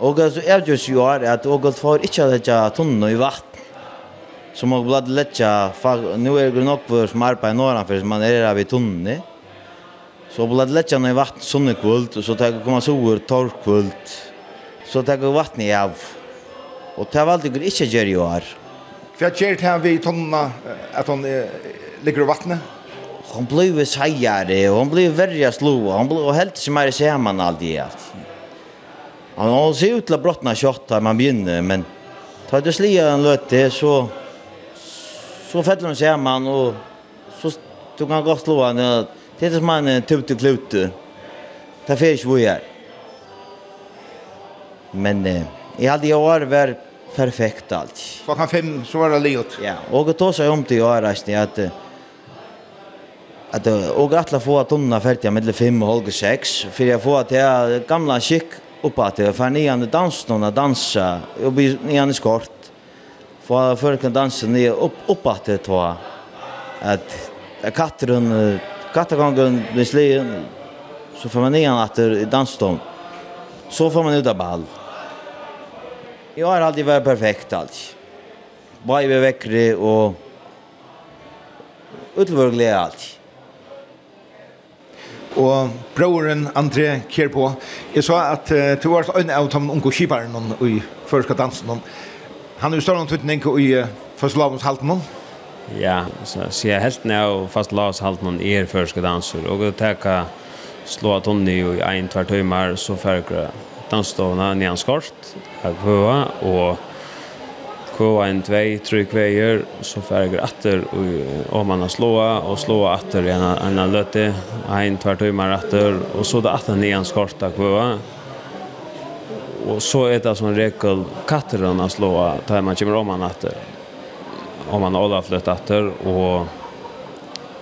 Og altså, jeg gjør jo i år at Ågold får ikke at jeg tunne i vatt, som har blad lätta för nu är det nog för smart på norra för man är där vid tunne Så blad lätta när vatten sånne kvult och så tar komma sover torrkvöld. Så tar vatten i av. Och tar valt det inte ger ju här. För att gert här vid tonna att hon ligger i vattnet. Hon blev sejare, hon blev värre slå, hon blev helt som är så man alltid allt. Han har sett ut till att brottna kjøtt man begynner, men tar du slia en löte så så fettlar man sig man och så du kan gå slå han det är som man tut klut Ta fisk vad jag. Men eh, i alla de år var perfekt allt. kan fem så var det livet. Ja, och då så om till jag rast att att och att få att tunna färdiga med 5 och halv 6 för jag får att jag gamla skick upp att jag för nian dansen och dansa och bli nian skort for för kan dansa ner upp upp att det var att katten kattagången blir slien så får man igen att dansa så får man ut av ball jag har alltid varit perfekt allt bara vi väckre och utvärglig allt og broren André Kjerpå. Jeg sa at uh, du var en av de unge kjiperne i Førska dansen. Og Han är ju större än tuttning i fastlavnshalten. Ja, så ser jeg helt när och fastlavnshalten er förska danser och att ta slå att hon i en två timmar så färgra dansståna när skort att prova och kva en tvei tre kveier så färger atter och om man har slåa och slåa atter en en lötte en två timmar atter och så det atter nian skorta kva och så är det som regel katterna slå da man kommer om man att om man alla flyttatter och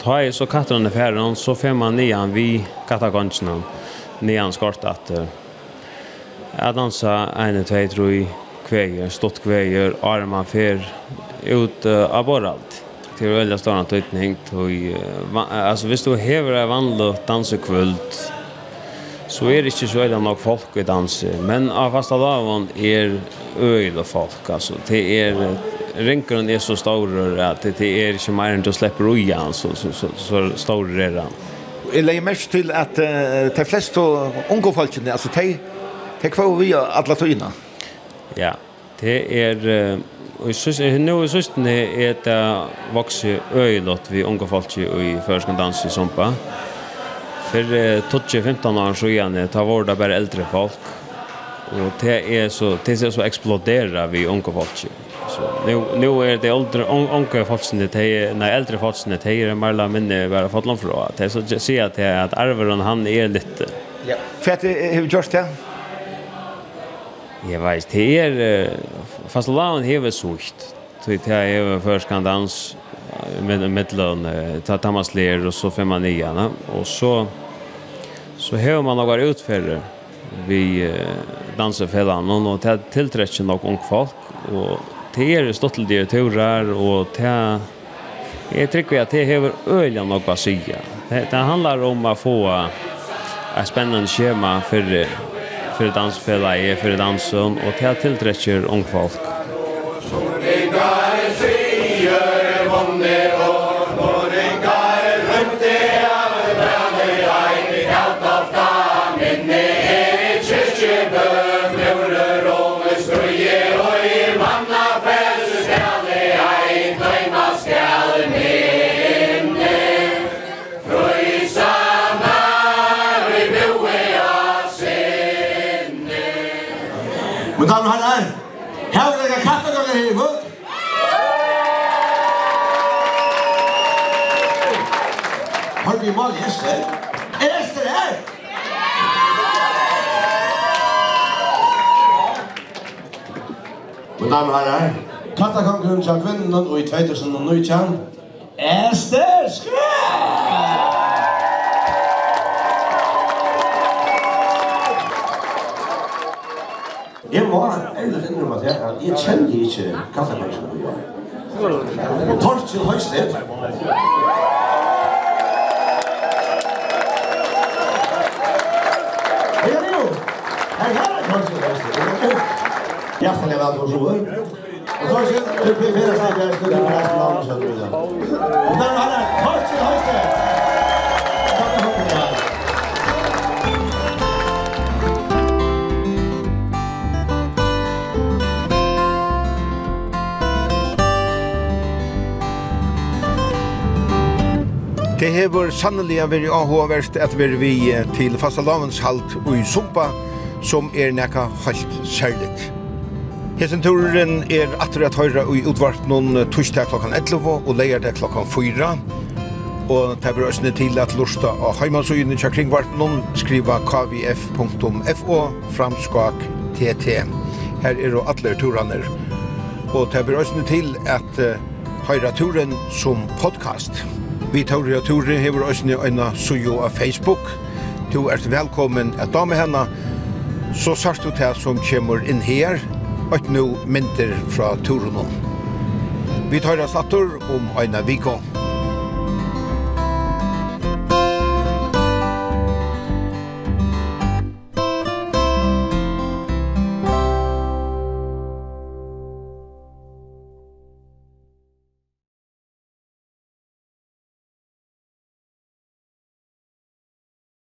ta i så katterna färran så får man nian vi kattakonchen nian skort att att dansa en två tre kväger stått kväger arma fer ut av borralt. Till väldigt stor antydning till alltså visst du hever en vanlig dansekvöld så er det ikke så veldig nok folk i danse. Men av fasta laven er øyne folk, altså. Det er, rinkeren er så stor at det, det er ikke mer enn du slipper ui, han, så, så, så, så stor er han. Jeg legger mest til at uh, de fleste unge folkene, altså de, de kvar vi alle tøyene. Ja, det er... Og jeg synes, nå i søstene er det vokse øyelott vi unge folk i førskan dans i Sompa. Ja For eh, 12-15 år siden, da var det bare eldre folk. Og det er så, det er så exploderar vi unge folk. Så nu, nu är det äldre un, unge folk, nej äldre folk, det er Marla minne bara fått för att Det så se att det att arveren han är lite Ja, för att hur görs det? Jeg vet, det er... Fast laven hever sukt. Det er kan dans med mittlen, ta Thomas Leer og så fem manierna Og så så hör man några utfärder vi dansar för någon och det tillträcken och ung folk och det är stått till det turar och det Jag tycker att det har öliga något att säga. Det, det handlar om att få ett spännande schema för för dansfälla är för dansen och det tillträcker ung folk. damer og herrer. Kattakonkurren til kvinnen og i 2019. Esther Skjær! Jeg må ærlig innrømme at jeg, at jeg kjenner ikke kattakonkurren i år. Torkil Høystedt. Hei, hei, jo! Her er Torkil! hjertelig velkommen. Og så er det ikke vi fire snakker, jeg skulle for resten av andre kjønner vi. Og der er det Karsten Høystedt! Det hefur sannelig veri áhugaverst at veri vi til fastalavens halt og i sumpa som er nekka halt særligt. Hesen turen er atter at høyra i utvart noen torsdag klokkan 11 og det klokkan 4. Og det blir også til at lusta av heimansøyene til kringvart noen skriva kvf.fo framskak tt. Her er jo atler turaner. Og det blir også til at høyra turen som podcast. Vi tar jo turen hever også nøyna sujo av Facebook. Du er velkommen at dame henne. Så sørst du til som kommer inn her, og nå mynter fra turen. Vi tar oss atter om Aina Vikon.